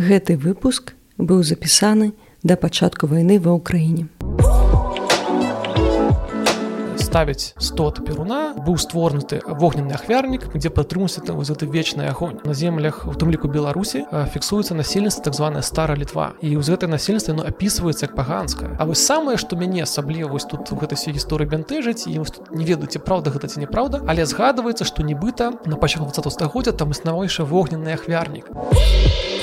Гэты выпуск быў запісаны да пачатку вайны ва ўкраіне. Ставіць 100 перуна быў створнуты вогненны ахвярнік дзе падтрымуецца там гэты вечны агонь. На землях у тым ліку беларусі фіксуецца насельніцтва так званая стара літва. І ў гэтай насельніцтва ну апісваецца як паганская А вось самае што мяне асабліва вось тут гэта все гісторыі бянтэжыць і не ведаеце праўда гэта ці неправда але згадваецца што нібыта на пачатку 20 стагоддзя там існавайшы вогненны ахвярнік. а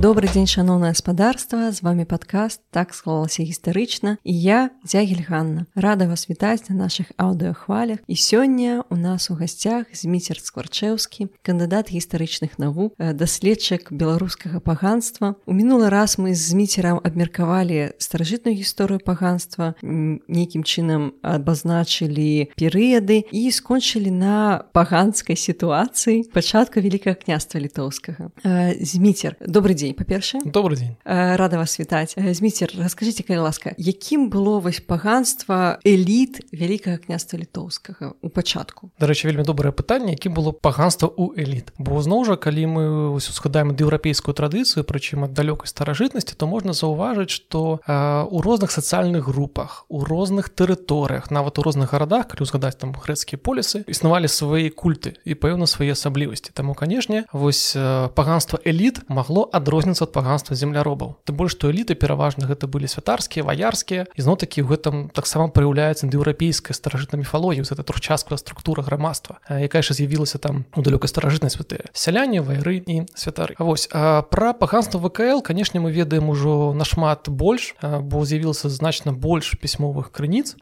добрый дзень шаноўна гаспадарства з вами падкаст так склалася гістарычна і я дзягель Ганна. Рада вас вітаць на наших аўдыохвалях і сёння у нас у гасцях зміцер скварчэўскі кандыдат гістарычных навук э, даследчык беларускага паганства у мінулы раз мы з зміцерам абмеркавалі старажытную гісторыю паганства нейкім чынам абазначылі перыяды і скончылі на паганскай сітуацыі пачатку великкага княства літоўскага э, зміцер добрый дзень дзень па-першае добрый дзень рада вас вітаць зміцер расскажитеце калі ласка якім было вось паганства эліт вялікага княства літоўскага у пачатку? Дарэчы вельмі добрае пытанне якім было паганства у эліт бо зноў жа калі мы узгадаем еўрапейскую традыцыю прычым ад далёкай старажытнасці то можна заўважыць што у розных сацыяльных групах у розных тэрыторыях нават у розных гарадах калі узгадаць там грэцкія полісы існавалі свае культы і пэўна свае асаблівасці. Таму канешне вось паганства эліт магло адрозніваць розніца ад паганства земляробаў. Ты больш што эліты пераважна гэта былі святарскія ваярскія ізноў такі ў гэтым таксама праяўляецца індеўрапейская старажытна міфалогію гэта трухчаская структура грамадства якая ж з'явілася там у далёкай старажытнай святыя сяляне вайры і святары. А вось а пра паганства вКл канешне мы ведаем ужо нашмат больш бо з'явілася значна больш пісьмовых крыніц.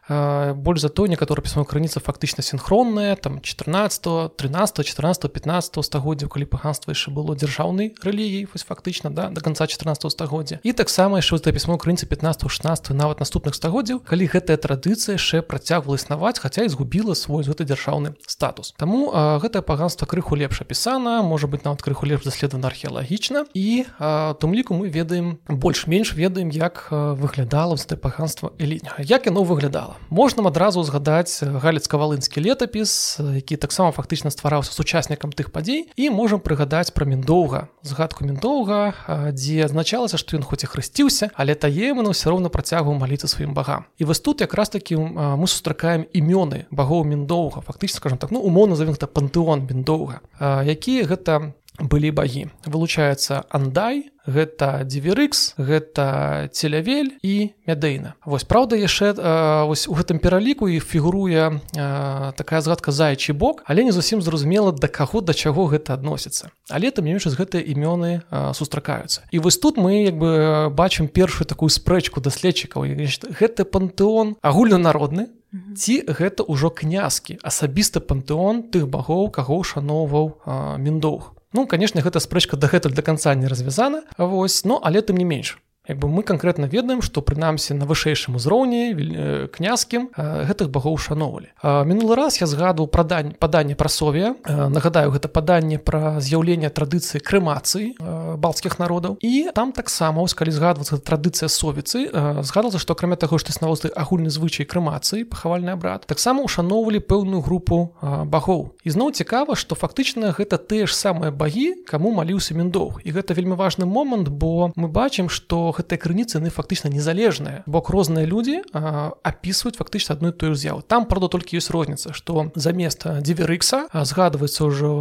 Больш за то некаторы пісьмо крыніца фактычна синхронная там 14 13 14 15 стагоддзяў калі паганства яшчэ было дзяржаўнай рэлігіяй вось фактычна да, до конца 14 стагоддзя і таксама яшчэ за пісьмо крыніцы 15 16 нават наступных стагоддзяў калі гэтая традыцыя яшчэ працягвала існаваць хаця і згубіла свой гэты дзяржаўны статус. Таму гэтае паганство крыху лепш апісана можа быть нават крыху лепш даследавана археалагічна. І тым ліку мы ведаем больш-менш ведаем як выглядала гэтае паганство элітня як яно выглядала? Можна адразу згадаць галецка-валынскі летапіс які таксама фактычна ствараўся сучаснікам тых падзей. І можам прыгадаць пра міндоўга згадку міндоўга дзе азначалася што ён хоць і хрысціўся але таемна ўсё роўна працягваў маліцца сваім багам. І вось тут якраз такі мы сустракаем імёны багоў міндоўга. Фактычна скажем так ну умоўна завін гэта пантэон біндоўга якія гэта былі багі. Вылучаецца андай гэта дзіверыкс гэта целявель і мядейна вось праўда яшчэ вось у гэтым пераліку і фігуруе а, такая згадка заячы бок але не зусім зразумела да каго да чаго гэта адносіцца. Але там менш з гэтыя імёны сустракаюцца. І вось тут мы як бы бачым першую такую спрэчку даследчыкаў. Гэты пантэон агульнанародны ці гэта ўжо князкі асабісты пантэон тых багоў каго ушаноўваў міндоўг Ну канешне гэта спрэчка дагэтуль да канца не развязана Вось ну але тым не менш бы мы конкретно ведаем что прынамсі на вышэйшым узроўні э, князькім э, гэтых багоў шаноўвалі. Мінулы раз я згадваў прадань паданне пра сове. Э, нагадаю гэта паданне пра з'яўленне традыцыі крэмацыі балцкіх народаў. І там таксама ось калі згадвацца традыцыя совіцы згадалася што акрамя таго што існавоты агульны звычай крэмацыі пахавальны абрад таксама ушаноўвалі пэўную групу багоў. Ізноў цікава што фактычна гэта тыя ж самыя багі каму маліўся міндоў і гэта вельмі важны момант бо мы бачым што гэтыя крыніцы яны фактычна незалежныя бок розныя людзі апісваюць фактычна адну тую з'яву. Там правда толькі ёсць розніца што замест дзіверыкса згадваецца ўжо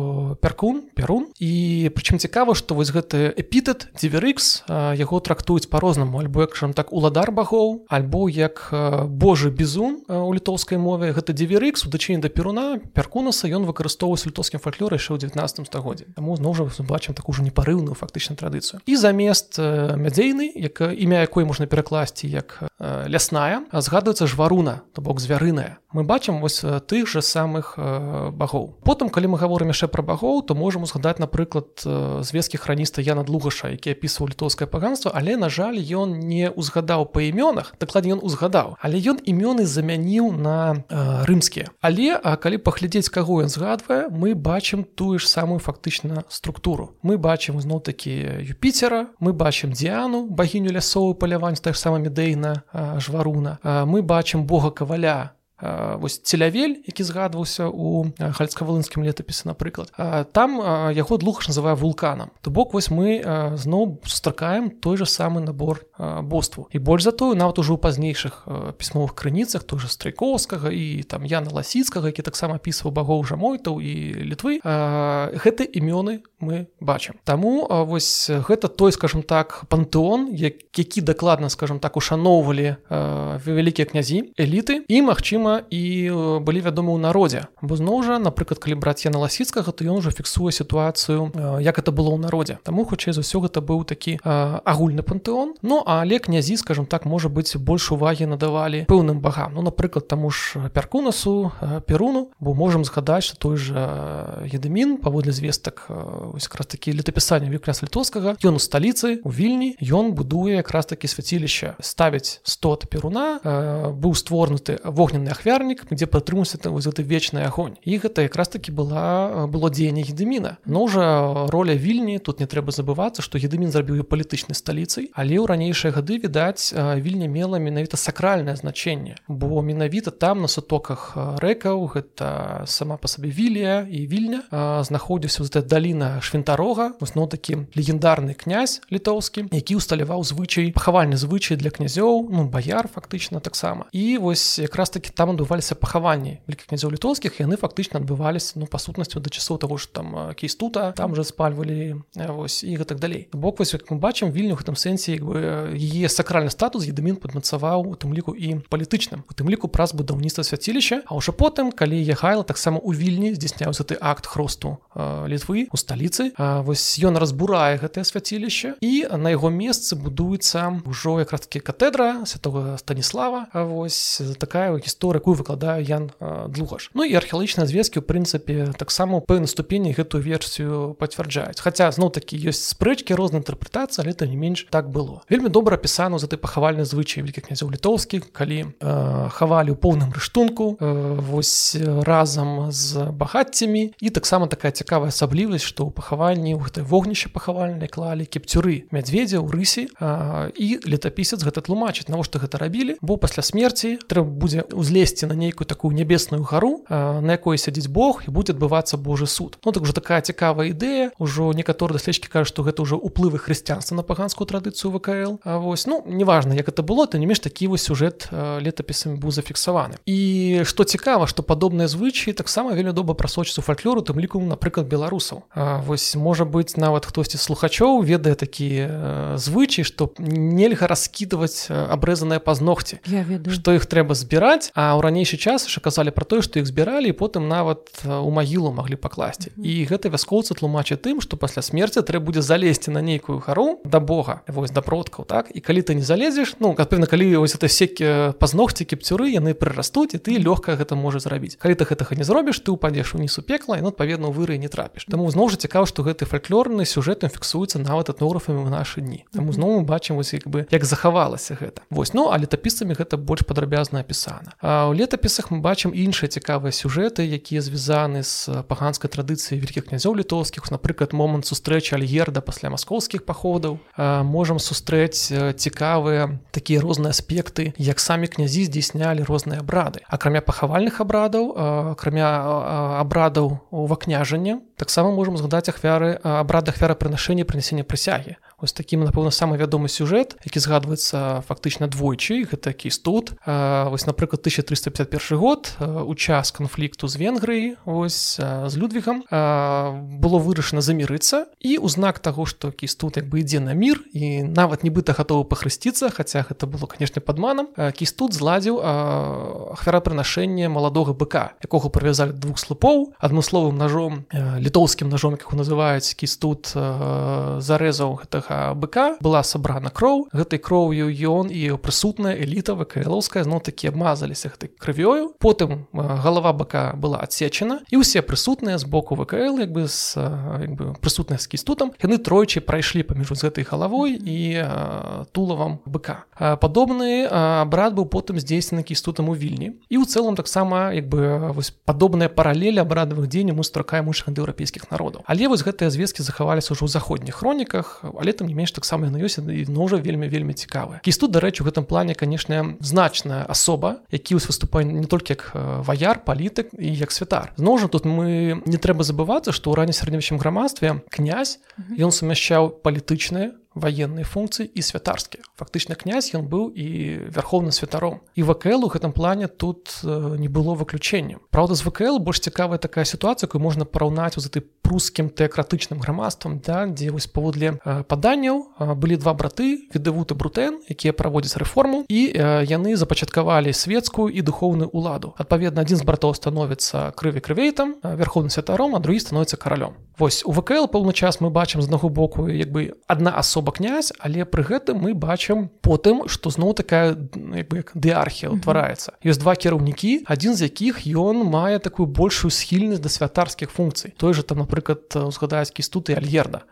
перкун перун. І прычым цікава што вось гэты эпітэт дзіверыкс яго трактуюць по-рознаму. Альбо як жам так уладар багоў альбо як Божы бізун у літоўскай мове. Гэта дзіверыкс у дачыне да перуна перкунаса ён выкарыстоўваюць літоўскім фальклоры яшчэ ў 19 стагоддзе таму зноў жа бачым такую непарыўную фактычна традыцыю. І замест мядзейны як імя якой можна перакласці як лясная згадваецца жваруна то бок звярыная мы бачым вось тых жа самых багоў. Потым калі мы гаворым яшчэ пра багоў то можам узгадаць напрыклад звесткі храніста Яна длугаша які апісваў літоўскае паганство але на жаль ён не узгадаў па імёнах дакладе ён узгадаў але ён імёны замяніў на рымскія. Але а калі паглядзець каго ён згадвае мы бачым тую ж самую фактычна структуру. Мы бачым зноў такі юпіцера мы бачым дзяну багіню лясовую палявань так сама медэйна жваруна. Мы бачым бога каваля вось целявель які згадваўся у хальцкавалынскім летапісе напрыклад. Там яго длуха называе вулканам то бок вось мы зноў сустракаем той же самы набор боству і больш за тое нават ужо ў пазнейшых пісьмовых крыніцах той же страйкоўскага і там яна ласіцкага які таксама апісваў багоў жамойтаў і літвы гэты імёны мы бачым. Таму вось гэта той скажем так пантэон які дакладна скажем так ушаноўвалі вялікія князі эліты і магчыма і былі вядомы ў народзе. Бо зноў жа напрыклад калі браць яна ласіцкага то ён ужо фіксуе сітуацыю як это было ў народзе. Таму хутчэй за ўсё гэта быў такі агульны пантэон. Ну але князі скажем так можа быць больш увагі надавалі пэўным багам. Ну напрыклад таму ж перкунасу перуну бо можемм згадаць что той же едымін паводле звестак раз такі летапісання вікляс літоўскага ён у сталіцы у вільні ён будуе якраз такі свяцілішча ставіць 100 перуна быў створнуты вогненны ахвярнік дзе падтрымуся там гэты вечны агонь і гэта якраз таки была было дзеянне гедыміна но ўжо роля вільні тут не трэба забывацца што гедымін зрабіў палітычнай сталіцай. Але ў ранейшыя гады відаць вільня мела менавіта сакральнае значэнне бо менавіта там на сутоках рэкаў гэта сама па сабе вілія і вільня знаходзіўся з даліна швентарога зноў такі легендарны князь літоўскі які ўсталяваў звычай пахавальны звычай для князёў ну баяр фактычна таксама. І вось якраз таки там адбываліся пахаванні князёў літоўскіх яны фактычна адбываліся ну па сутнасцю да часоў того ж там кейстута там же спальвалі вось і гэтак далей бок вось як мы бачым вільню гэтым сэнсе як бы яе сакральны статус едамін падмацаваў у тым ліку і палітычным у тым ліку праз будаўніцтва свяцілішча а ўжо потым калі ехайла таксама у вільні здзяйсняўся ты акт хросту літвы у сталіцы вось ён разбурае гэтае свяцілішча і на яго месцы будуецца ўжо якраз таки катедра святого станіслава вось такая гісторыя якую выкладаю ян длугаш Ну і археалагічныя звесткі у прынцыпе таксама пэўна ступені гэтую версію пацвярджаюць. Хаця зноў такі ёсць спрэчкі рознай інтэрпрэтацыі але это не менш так было. Вельмі добра апісана за ты пахавальны звычай вялікіх князяў літоўскіх калі э, хавалі ў поўным рыштунку э, вось разам з багаццямі. І таксама такая цікавая асаблівасць што ў пахавальні ў гэтай вогнішча пахавальнай клалі кепцюры мядзведзя ў рысе э, і летапісец гэта тлумачыць навошта гэта рабілі. Бо пасля смерці трэба будзе узлезці на нейкую такую нябесную гару на якой сядзіць Бог і будзе адбывацца Божы суд. Ну так уже такая цікавая ідэя. Ўжо некаторыя даследчыкі кажуць што гэта ўжо уплывы хрысціянства на паганскую традыцыю ВКЛ. А вось ну неважна як это было то не менш такі вось сюжэт летапісамі быў зафіксаваны. І што цікава што падобныя звычаі таксама вельмі добра прасочыцца фальклору тым ліку напрыклад беларусаў. А вось можа быць нават хтосьці слухачоў ведае такі звычай што нельга раскідваць абрэзаныя пазногці. Я ведаю. Што іх трэба збіраць а ў ранейшы час яшчэ казалі пра тое што іх збіралі і потым нават у магілу маглі пакласці. І гэта вяскоўцы тлумачаць тым што пасля смерці трэба будзе залезці на нейкую гару да Бога вось да продкаў так? І калі ты не залезеш ну пэўна калі вось это секі пазногці кіпцюры яны прырастуць і ты лёгка гэта можа зрабіць. Калі ты гэтага не зробіш ты упадзеш уніз у пекла і ну адпаведна выры не трапіш. Таму зноў жа цікава што гэты фальклорны сюжэтам фіксуецца нават этнографамі ў нашы дні. Таму зноў мы бачым вось як бы як захавалася гэта. Вось ну а летапісамі гэта больш падрабязна апісана. А ў летапісах мы бачым іншыя цікавыя сюжэты якія звязаны з паганскай традыцыяй вялікіх князёў літоўскіх. Напрыклад момант сустрэчы альгерда пасля маскоўскіх паходаў. Можам сустрэць цікавыя такія розныя аспекты як самі князі здзейснялі розныя абрады. Акрамя пахавальных абрадаў акрамя абрадаў увакняжання таксама можам згадаць ахвяры абрад ахвяра прынашэння прынясення прысягі ось таким напэўна самы вядомы сюжэт які згадваецца фактычна двойчы гэта кіс тут. Вось напрыклад 1351 год у час канфлікту з венгрыі з людвігам было вырашана замірыцца і ў знак таго што кіс тут як бы ідзе на мір і нават нібыта гатовы пахрысціцца хаця гэта было канешне падманам кіс тут зладзіў ахвяра прынашэння маладога быка якога прывязалі двух слупоў адмысловым ножом літоўскім ножом як называюць кіс тут зарэзаў гэтага гэтага быка была сабрана кроў. Гэтай кроўю ён і прысутная эліта вКлаўская зноў такі абмазаліся гэтай крывёю потым галава бака была адсечана і ўсе прысутныя з боку вКл як бы з як бы прысутныя з кістутам яны тройчы прайшлі паміж з гэтай галавой і тулавам быка. Падобны брат быў потым здзейснены кістутам у вільні. І ў цэлым таксама як бы вось падобныя паралелі абрадавых дзеянняў мы стракаем іншых еўрапейскіх народаў. Але вось гэтыя звесткі захаваліся ўжо ў заходніх хроніках але тым не менш таксама яны ёсць ну уже вельмі вельмі цікавы. Кісту дарэчы у гэтым плане канешне значная асоба які выступае не толькі як ваяр палітык і як святар. Зноў жа тут мы не трэба забывацца што ў ранне сярэднявечым грамадстве князь ён сумяшчаў палітычныя ваенныя функцыі і святарскія фактычна князь ён быў і вярхоўным святаром. І вКл у гэтым плане тут не было выключэннем Праўда з вКл больш цікавая такая сітуацыя якую можна параўнаць у ты прускім тэакратычным грамадствам да дзе вось паводле паданняў былі два браты відавуты брутэн якія праводзяць рэформу і яны запачаткавалі светскую і духоўную уладу. Адпаведна адзін з братоў становіцца крыві крывейтам вярхоўным святаром а другі становіцца каралём. Вось у вКл пэўны час мы бачым з аднаго боку як бы адна асоба князь але пры гэтым мы бачым потым што зноў такая дыархія ўтвараецца. Ёсць два кіраўнікі адзін з якіх ён мае такую большую схільнасць да святарскіх функцый. Той же там напрыклад узгадаюць кістут і альерда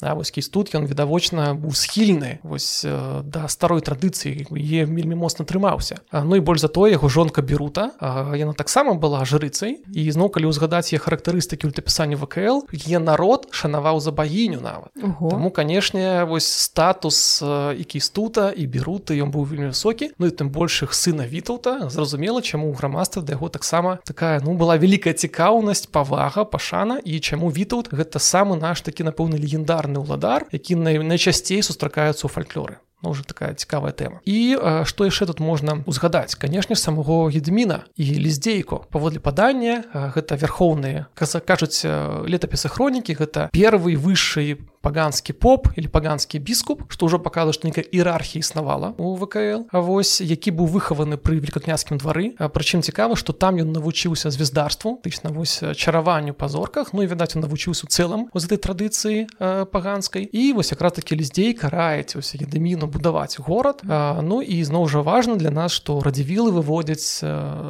вось кістут ён відавочна быў схільны вось да старой традыцыі е вельмі моцна трымаўся. Ну і больш за то яго жонка берута яна таксама была жрыцай. І зноў калі ўзгадаць е характарыстыкі ультапісання вКл е народ шанаваў за багіню нават. Таму канешне вось статус і кістута і беруты ён быў вельмі высокі Ну і тым большых сына вітаўта зразумела чаму ў грамадства да яго таксама такая ну была вялікая цікаўнасць павага пашана і чаму вітаут гэта самы наш такі напэўны легендарны ўладар які найчасцей сустракаюцца ў фальклоры Ну, уже такая цікавая тэма. І што яшчэ тут можна узгадаць? Канешне самого гедміна і ліздзейку паводле падання гэта вярхоўныя кажуць летапісы хронікі гэта первый высший паганскі поп или паганскі біскуп што ўжо паказва што нейкая іерархія існавала у вКл. А вось які быў выхаваны пры великакняцкім двары. Прычым цікава што там ён навучыўся звездарству тычна вось чараванню па зорках Ну і відаць он навучыўся у цэлым з этой традыцыі паганскай. І вось якраз такі ліздзей караець усе едыміну будаваць горад. Ну і зноў жа важна для нас што радзівілы выводзяць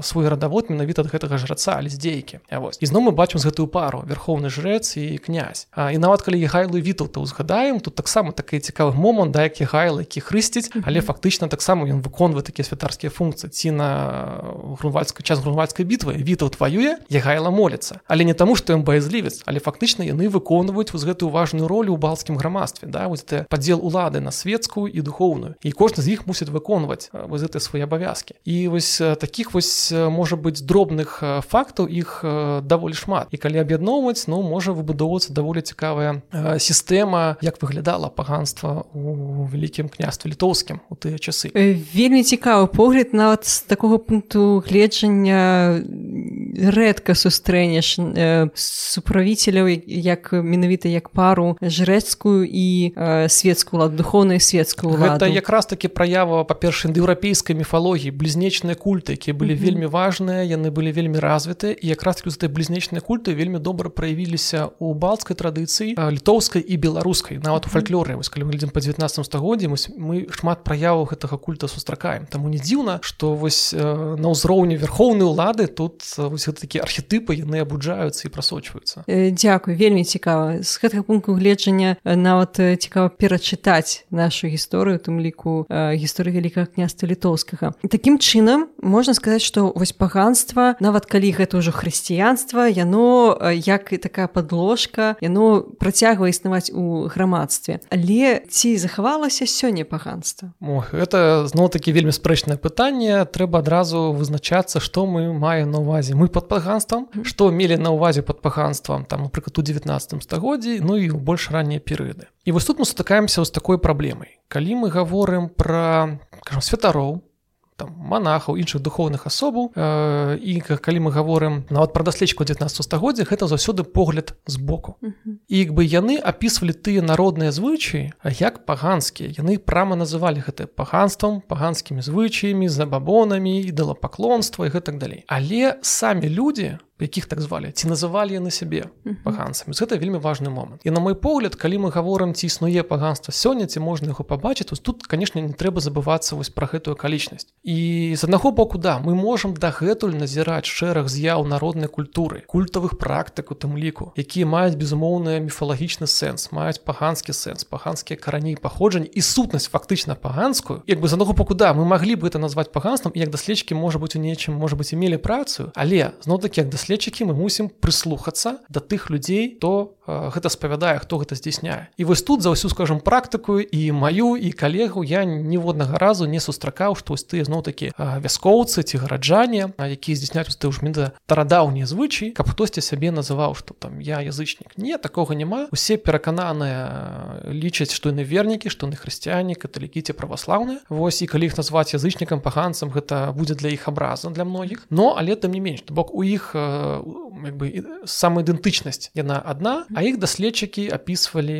свой радавод менавіта ад гэтага жраца ліздзейкі вось. Ізноў мы бачым з гэтую пару верхоўны жрэц і князь. І нават калі ехайлы від тытул-то узгадаем тут таксама такі цікавы момант да які гайл які хрысціць але фактычна таксама ён выконвае такія святарскія функцыі. Ці на грунвальскай час грунвальскай бітвы вітаў тваюе я гайла моліцца але не таму што ён баязлівец але фактычна яны выконваюць воз гэтую важную ролю ў балцкім грамадстве да вось падзел улады на светскую і духоўную і кожны з іх мусіць выконваць воз гэты свае абавязкі і вось таких вось можа быць дробных фактаў іх даволі шмат. І калі аб'ядноўваць ну можа выбудоўвацца даволі цікавая сістэма як выглядала паганства у вялікім княстве літоўскім у тыя часы. Вельмі цікавы погляд нават з такога пункту гледжання рэдка сустрэнеш суправіцеляў як менавіта як пару жрэцкую і светскую лад духоўную светскую гэта якраз таки праява па-перша еўрапейскай міфалогіі блізнечныя культы якія былі mm -hmm. вельмі важныя яны былі вельмі развіты і якраз таки блізнечныя культы вельмі добра праявіліся у балцкай традыцыі літоўскай і беларускай нават у фальклоры. Вось калі мы глядзім па 19 стагоддзі мы шмат праяваў гэтага культа сустракаем. Таму не дзіўна што вось на ўзроўні верхоўнай улады тут вось такі архетыпы яны абуджаюцца і прасочваюцца. Дякую вельмі цікава. З гэтага пункту гледжання нават цікава перачытаць нашу гісторыю тым ліку гісторыі вялікага княства літоўскага. Такім чынам можна сказаць што вось паганства нават калі гэта ўжо хрысціянства яно як і такая подложка яно працягвае існаваць у грамадстве. Але ці захавалася сёння паганства? Это зноў такі вельмі спрэчнае пытанне. Трэба адразу вызначацца што мы маем на увазе мы под паганствам што мелі на увазе под паганствам там напрыклад у 19 стагоддзі ну і ў больш раннія перыяды і вось тут мы сутыкаемся з такой праблемай калі мы гаворым пра святароў там манахаў іншых духоўных асобаў э, і калі мы гаворым нават пра даследчыку 19 стагоддзя гэта заўсёды погляд збоку і як бы яны апісвалі тыя народныя звычаі як паганскія. Яны прама называлі гэта паганствам паганскімі звычаямі забабонамі ідалапаклонства і гэтак далей. Але самі людзі у якіх так звалі ці называлі яны сябе паганцамі. Гэта вельмі важны момант. І на мой погляд калі мы гаворым ці існуе паганства сёння ці можна яго пабачыць вось тут канешне не трэба забывацца вось пра гэтую акалічнасць. І з аднаго боку да мы можам дагэтуль назіраць шэраг з'яў народнай культуры культавых практык у тым ліку якія маюць безумоўны міфалагічны сэнс маюць паганскі сэнс паганскія карані паходжань і сутнасць фактычна паганскую. Як бы з аднаго боку да мы маглі бы это назваць паганствам як даследчыкі можа быць у нечым можа быць і мелі працу але зноў такі як даслед даследчыкі мы мусім прыслухацца да тых людзей то гэта спавядае хто гэта здзяйсняе. І вось тут за ўсю скажем практыку і маю і калегу я ніводнага разу не сустракаў што вось ты зноў такі вяскоўцы ці гараджане які здзяйсняюць ты ўжмінда тарадаўнія звычай каб хтосьці сябе называў што там я язычнік не такога няма. Усе перакананыя лічаць што яны вернікі што на хрысціяне каталікі ці праваслаўныя. Вось і калі іх назваць язычнікам паганцам гэта будзе для іх абраза для многіх. Но але там не менш бок у іх бы самаідэнтычнасць яна адна а іх даследчыкі апісвалі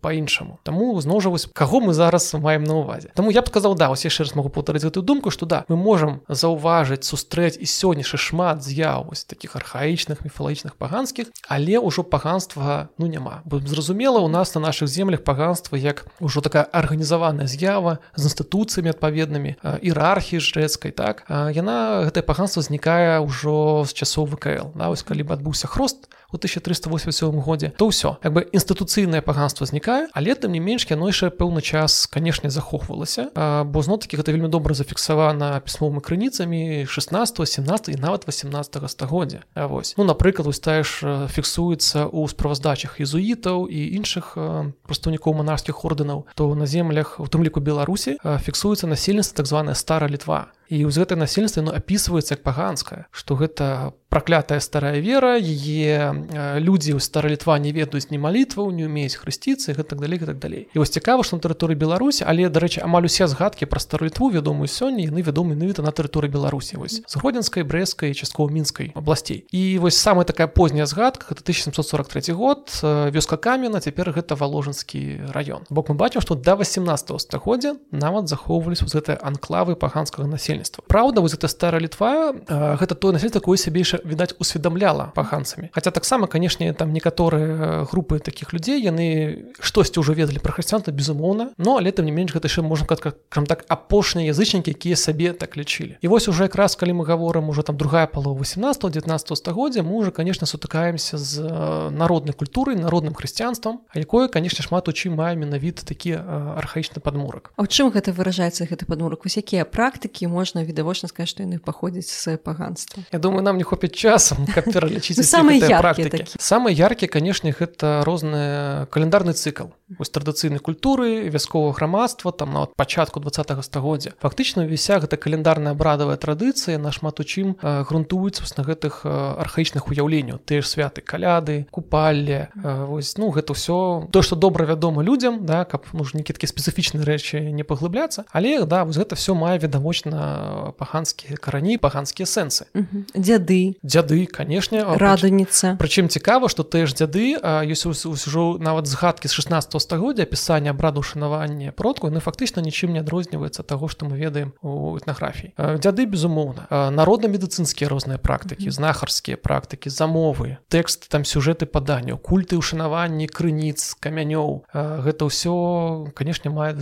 по-іншаму Таму зноў жа вось каго мы зараз маем на увазе. Таму я б сказаў да вось яшчэ раз могу паўтарыць гэтую думку што да мы можам заўважыць сустрэць і сённяшы шмат з'яў вось таких архаічных міфалагічных паганскіх але ўжо паганства ну няма. Бо зразумела у нас на наших землях паганства як ужо такая арганізаваная з'ява з інстытуцыямі адпаведнымі іерархіі жрэцкай так? Яна гэтае паганство знікае ўжо з часоў вКл да, вось калі б адбыўся хрост у 1387 годзе то ўсё. Як бы інстытуцыйнае паганство знікае але там не менш яно яшчэ пэўны час канешне захоўвалася. Бо зно такі гэта вельмі добра зафіксавана пісьмовымі крыніцамі 16 17 і нават 18 стагоддзя. Вось. Ну напрыклад устаеш фіксуецца ў справаздачах езуітаў і іншых прадстаўнікоў манарскіх ордэнаў то на землях у тым ліку беларусі фіксуецца насельніцтва так званая стара літва і ў гэтае насельніцтва ну апісваецца як паганская што гэта праклятая старая вера яе людзі ў стара літва не ведаюць ні малітваў не умеюць хрысціцы так далей так далей. І вось цікава што на тэрыторыі беларусі але дарэчы амаль усе згадкі пра старую літву вядомую сёння яны вядомы навіта на тэрыторыі беларусі вось з гродзенскай брэскай часткова мінскай абласцей. І вось самая такая позняя згадка это 1743 год вёска камена цяпер гэта валожанскі раён. Бок мы бачым што да 18 стагоддзя нават захоўвались вот гэтыя анклавы паганскага насельніцтва Праўда вось это старая літва гэта той насельніцтва такое сябейша відаць усведамляла паганцамі Хаця таксама канешне там некаторыя групы таких людзей яны штосьці ўжо ведалі пра хрысціянта безумоўна но але там не менш гэта яшчэ можна кам так апошнія язычнікі якія сабе так лічылі. І вось уже якраз калі мы гаворым уже там другая палова 18 19 стагоддзя мы уже конечно сутыкаемся з народнай культурай народным хрысціянствам а якое канешне шмат у чым мае менавіта такі архаічны падмурак. А ў чым гэта выражаецца гэты падмурак? Вось якія практыкі можна відавочна сказаць што яны паходзяць з паганства Я думаю нам не хопіць часам каб пералічыць ну, самыя практыкі самыя яркія канешне гэта розныя каляндарны цыкл вось традыцыйнай культуры вясковага грамадства там нават пачатку два стагоддзя. Фактычна віся гэта каляндарная абрадавая традыцыя нашмат у чым грунтуецца на гэтых архаічных уяўленняў. Ты ж святы каляды купалле вось ну гэта ўсё то што добра вядома людзям да каб можа нейкі такі спецыфічныя рэчы не паглыбляцца. Але да вось гэта все мае відавочна паганскія карані паганскія сэнсы. Дзяды. Дзяды канешне раданіца прычым цікава што ты ж дзяды ёсць ўжо нават згадкі з 16 стагоддзя апісання абраду шанавання продку яны фактычна нічым не адрозніваецца таго што мы ведаем у этнаграфіі дзяды безумоўна народна-медыцынскія розныя практыкі знахарскія практыкі замовы тэкст там сюжэты паданняў культы ўшанаванні крыніц камянёў гэта ўсё канешне мае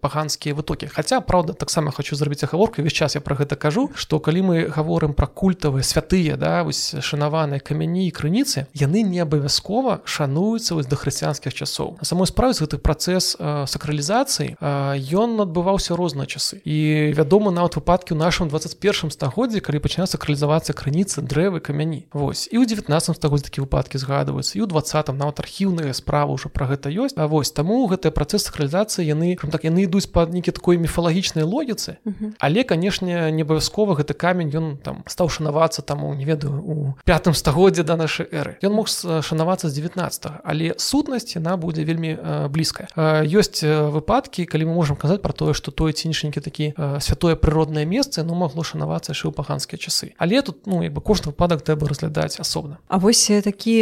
паганскія вытокі. Хаця праўда таксама хочу зрабіць агаворку весь час я про гэта кажу што калі мы гаворым пра культавыя святыя да вось шанаваныя камяні і крыніцы яны не абавязкова шануюцца вось да хрысціянскіх часоў. На самой справе гэты працэс сакралізацыі ён адбываўся розныя часы. І вядома нават выпадкі ў нашым 21 стагоддзі калі пачына сакралізавацца крыніцы дрэвы камяні Вось. І ў 19 стагоддзі такі выпадкі згадваюцца і ў 20 нават архіўныя справы ўжо пра гэта ёсць. А вось таму гэтыя працэс сакралізацыі яны так яны ідуць па нейкі такой міфалагічнай логіцы. Але канешне не абавязкова гэты камень ён там стаў шанавацца таму не ведаю у пятым стагоддзе да нашай эры. Ён мог шанавацца з 19 але сутнасць яна будзе вельмі блізкая ёсць выпадкі калі мы можемм казаць про тое что той ці іншенькі такі святое прыроднае месца ну магло шанавацца яшчэ ў паганскія часы. Але тут ну як бы кожны выпадак трэба разглядаць асобна А вось такі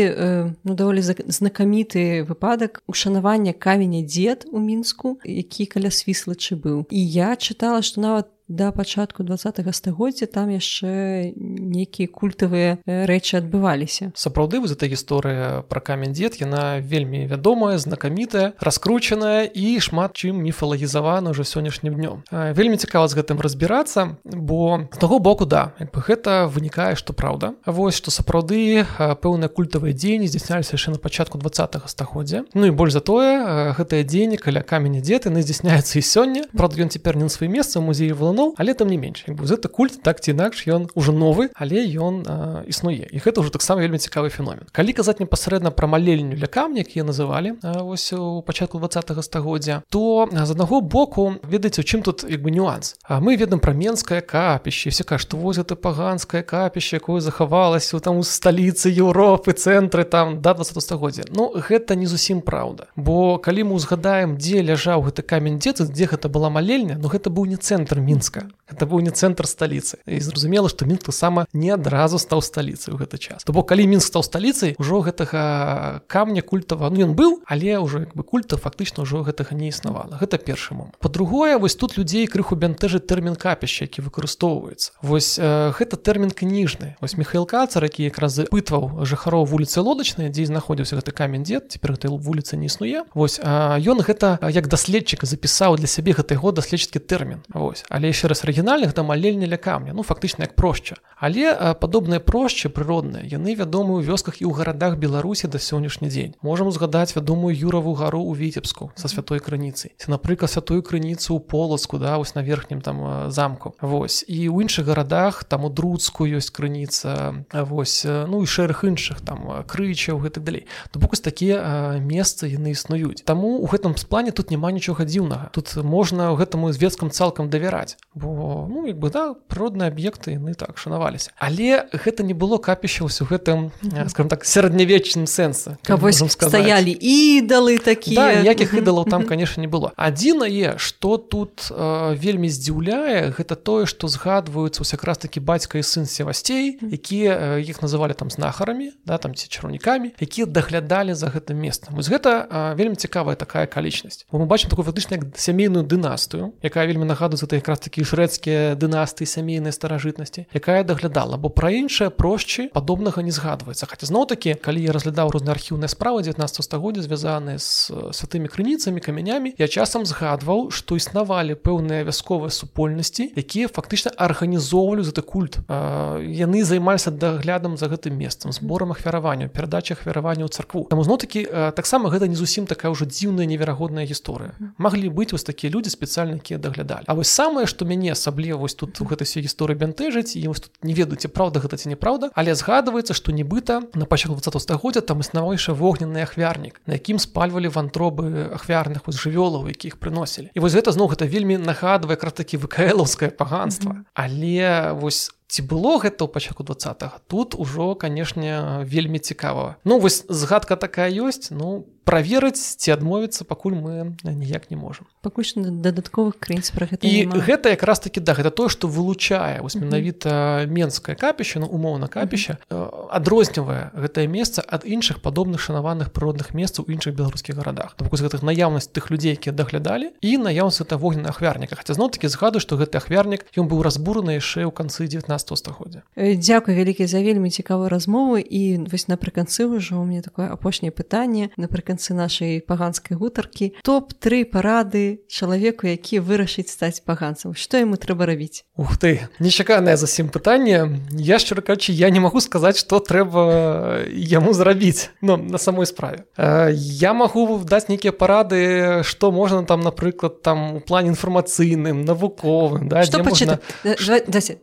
ну даволі знакаміты выпадак ушанавання каменя дзед у мінску які каля свіслачы быў і я чытала што нават да пачатку два стагоддзя там яшчэ нейкія культавыя рэчы адбываліся. Сапраўды вы гэта гісторыя пра камень дзед яна вельмі вядомая знакамітая раскручаная і шмат чым міфалагізавана ўжо сённяшнім днём. Вельмі цікава з гэтым разбірацца бо з таго боку да як бы гэта вынікае што праўда. Вось што сапраўды пэўныя культавыя дзеянні здзяйсняліся яшчэ на пачатку два стагоддзя. Ну і больш за тое гэтыя дзеянні каля каменя дзед яны здзяйсняюцца і сёння. Правда ён цяпер не на сваім месцы музеі валано ну але там не менш гэта культ так ці інакш ён ужо новы але ён існуе. І гэта ўжо таксама вельмі цікавы феномен. Калі казаць непасрэдна пра маленню для камня якія называлі вось у пачатку два стагоддзя то з аднаго боку ведаеце у чым тут як бы нюанс? А мы ведаем пра менскае капіще все кажа што воз это паганскае капіще якое захавалася там у сталіцы Еўропы цэнтры там да 20 стагоддзя Ну гэта не зусім праўда. Бо калі мы узгадаем дзе ляжаў гэты камень дзецы дзе гэта была малельня но гэта быў не цэнтр мінска это быў не цэнтр сталіцы і зразумела што мінск таксама не адразу стаў сталіцай у гэты час. То бок калі мінск стаў сталіцай ужо гэтага камня культава ну ён быў але ўжо як бы культа фактычна ўжо гэтага не існавала. Гэта момант. По-другое вось тут людзей крыху бянтэжы тэрмін капішча які выкарыстоўваецца. Вось э, гэта тэрмін кніжны. Вось михаил кацар які якраз запытваў жыхароў вуліцы лодачнай дзе знаходзіўся гэты камень дзед цяпер гэтай вуліцы не існуе. Вось ён гэта як даследчык запісаў для сябе гэты год даследчыцкі тэрмін. Вось але яшчэ раз арыгінальных да малельня ля камня ну фактычна як проща. Але падобныя прощы прыродныя яны вядомы ў вёсках і ў гарадах беларусі да сённяшні дзень. Можам узгадаць вядомую юраву гару ў віцебску са святой крыніцай ці напрыклад святую крыніцу ў полацку да вось на верхнім там замку. Вось. І ў іншых гарадах там у друцку ёсць крыніца вось ну і шэраг іншых там крычаў гэтак далей. То бок такія месцы яны існуюць. Таму у гэтым плане тут няма нічога дзіўнага. Тут можна гэтаму звесткам цалкам давяраць бо ну як бы да прыродныя аб'екты яны так шанаваліся але гэта не было капішча ўсё гэтым скажем так сярэднявечным сэнса стаялі ідалы такія да, якіх ідалаў там конечно не было адзінае что тут э, вельмі здзіўляе гэта тое что згадваюцца ўсяк раз таки бацька і сын севасцей якія іх называлі там знахарамі да там ці чараўнікамі якія даглядалі за гэтым месцам. Вось гэта э, вельмі цікавая такая акалічнасць. Мы бачым такую фактычна сямейную дынастыю якая вельмі нагадуецца ты якраз такі шрэцкія дынастыі сямейнай старажытнасці якая даглядала бо пра іншыя прощы падобнага не згадваецца. Хаця зноў такі калі я разглядаў розныя архіўныя справы 19 стагоддзя звязаныя з святымі крыніцамі камянямі я часам згадваў што існавалі пэўныя вясковыя супольнасці якія фактычна арганізоўвалі за ты культ яны займаліся даглядам за гэтым месцам зборам ахвяравання перадача ахвяравання ў царкву. Там зноў такі таксама гэта не зусім такая ўжо дзіўная неверагодная гісторыя. Маглі быць вось такія людзі спецыяльна якія даглядалі. А вось самае што мяне асабліва вось тут у гэтай все гісторыі бянтэжыць і вось тут не ведаеце праўда гэта ці неправда але згадваецца што нібыта на пачатку 20 стагоддзя там існавайшы вогненны ахвярнік на якім спальвалі вантробы ахвярных вось жывёлаў якіх прыносілі. І вось гэта зноў гэта вельмі нагадвае кратакі вКлаўскае паганства. Але вось ці было гэта ў пачатку два тут ужо канешне вельмі цікава. Ну вось згадка такая ёсць ну праверыць ці адмовіцца пакуль мы ніяк не можам. Пакуль дадатковых крыніц пра гэта і няма. гэта якраз таки да гэта тое што вылучае вось менавіта менскае капіще ну умоўна капіще адрознівае гэтае месца ад іншых падобных шанаваных прыродных месцаў іншых беларускіх гарадах. З гэтых наяўнасць тых людзей якія даглядалі і наяўнасць это вогненна ахвярніка. Хаця зноў таки згаду што гэты ахвярнік ён быў разбураны яшчэ ў канцы 19 стагоддзя Дякую вялікі за вельмі цікавую размову. І вось напрыканцы ўжо у мне такое апошняе пытанне напрыканцы нашай паганскай гутаркі. Топ-3 парады чалавеку які вырашыць стаць паганцам. Што яму трэба рабіць? Ух ты нечаканае зусім пытанне. Я шчыра кажучы я не магу сказаць што трэба яму зрабіць но на самой справе. Я магу даць нейкія парады што можна там напрыклад там у плане інфармацыйным навуковым да, можна...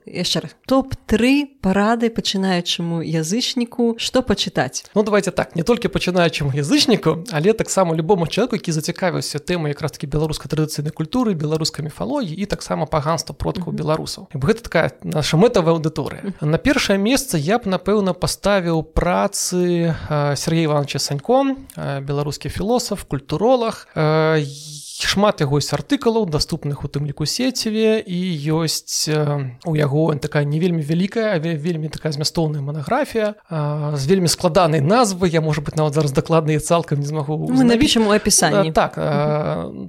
яшчэ раз топ-3 парады пачынаючаму язычніку што пачытаць? Ну давайте так не толькі пачынаючаму язычніку але таксама любому человеку які зацікавіўся тэмы якраз таки беларускай традыцыйнай культуры беларускай міфалогіі і таксама паганства продкаў беларусаў. Гэта такая наша мэтавая аўдыторыя на першае месца я б напэўна паставіў працы Сергей ивановича саньком беларускі філосаф культуролог я шмат яго ёсць артыкулаў доступных у тым ліку сеціве і ёсць у яго такая не вельмі вялікая вельмі такая змястоўная манаграфія з вельмі складанай назвы я можа быть нават зараз дакладныя цалкам не змагу мы напішам у опісанні так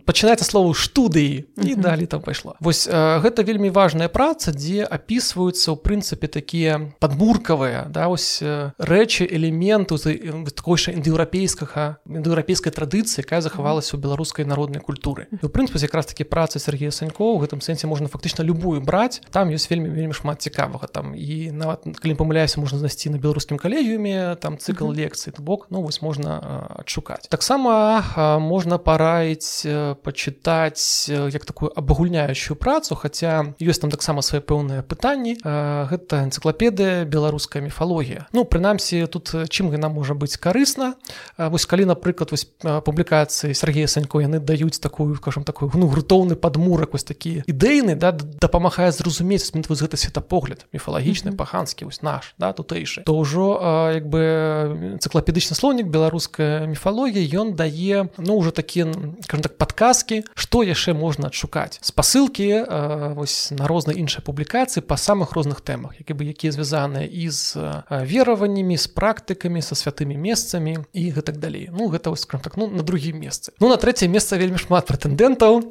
пачынаецца слову студыі і далі там пайшло. Вось гэта вельмі важная праца дзе апісваюцца ў прынцыпе такія падмуркавыя да ось рэчы элементу такой індыеўрапейскага індыеўрапейскай традыцыі якая захавалася ў беларускай народнай культуры культуры. У прынпе якраз такі працы Сергея Санько у гэтым сэнсе можна фактычна любую браць там ёсць вельмі вельмі шмат цікавага там і нават калі памыляюся можна знайсці на беларускім калегіуме там цыкл лекцый бок ну вось можна адшукаць таксама можна параіць пачытаць як такую абагульняющую працу хаця ёсць там таксама свае пэўныя пытанні гэта энцыклапедыя беларуская міфалогія ну прынамсі тут чым яна можа быць карысна вось калі напрыклад вось публікацыі Сергея Санько яны даюць такую скажем такой ну грунтоўны падмурак вось такі ідэйны да дапамагае зразумець вось гэты светапогляд міфалагічны паханскі вось наш да тутэйшы. То ўжо як бы энцыклапедычны слоўнік беларуская міфалогія ён дае ну уже такія так падказкі што яшчэ можна адшукаць. Спасылкі вось на розныя іншыя публікацыі па самых розных тэмах які бы якія звязаныя і з вераваннямі з практыкамі са святымі месцамі і гэтак далей. Ну гэта вось так ну на другім месцы. Ну на трэцяе месца вельмі шмат прэтэндэнтаў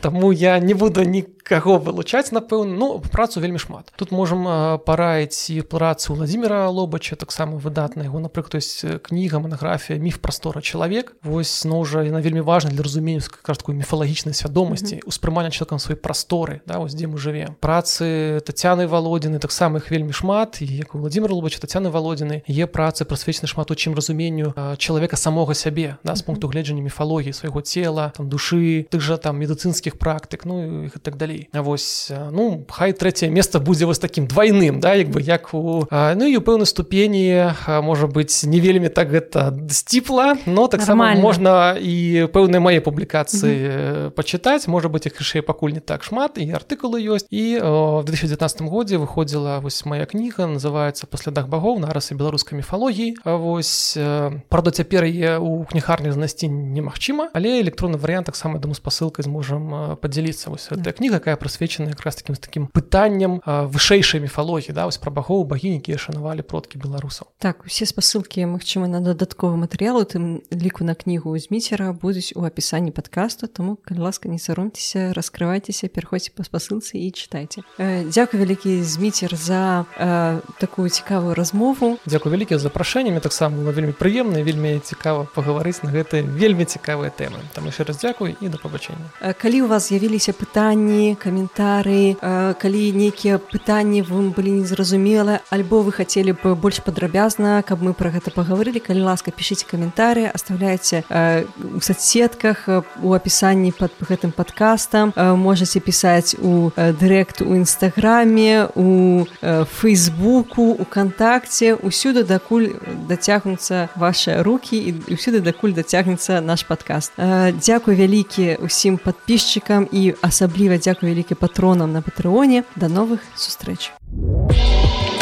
Таму я не буду нікаго вылучаць напэўна. Ну працу вельмі шмат. Тут можам параіць і працу владимира лобача таксама выдатна яго напрыклад есть кніга монографія міф прастора чалавек. Вось ну уже яна вельмі важна для разумення такой міфалагічнай свядомасці успрымання чалавекам свае прасторы да вось дзе мы жыве працы татяны володдзіны таксама их вельмі шмат. І як владимир лобача татяны володдзіны е працы прасвечаны шмат у чым разуменню чалавека самога сябе да, з пункту гледжання міфалогіі свайго цела там душы тых жа там медыцынскіх практык ну і так далей А вось ну хай трэцяе месца будзе вось таким двойным да як бы як у ну і у пэўнай ступені можа быть не вельмі так гэта сціпла но таксама можна і пэўныя мае публікацыі пачытаць. Можа быть іх яшчэ пакуль не так шмат і артыкулы ёсць. І в 2019 годзе выходзіла вось моя кніга называется па слядах багоў. Нарасы беларускай міфалогіі вось правда цяпер е у кнігарні знайсці немагчыма але электронны варыянт таксама даму спасылкай зможам падзяліцца вось гэтая кніга якая прысвечана якраз таким з таким пытанням вышэйшай міфалогіі да вось пра багоў багіні якія шанавалі продкі беларусаў так усе спасылкі магчыма на дадатковы матэрыял тым ліку на кнігу зміцера будуць у апісанні падкасту тому калі ласка не саромцеся раскрывайцеся пераходзьце па спасылцы і чытайце Дякую вялікі зміцер за э, такую цікавую размову. Дякую вялікі запрашэннямі таксама вельмі прыемна вельмі цікава пагаварыць на гэты вельмі цікавыя тэмы там яшчэ раз дзякуй і да пабачэння калі у вас з'явіліся пытанні каментары калі нейкія пытанні вы былі незразумелы альбо вы хацелі б больш падрабязна каб мы пра гэта пагаварылі калі ласка пішыце каментары оставляйте у соцсетках у апісанні под гэтым подкастам можете пісаць у дырэкт у нстаграме у фейсбуку укантакце усюды дакуль дацягнуцца ваши руки і ўсюды дакуль дацягнецца наш подкаст. Дякую вялікі усім подписчикам і асабліва дзякую вялікі патронам на патрыоне да новых сустрэч. Thank you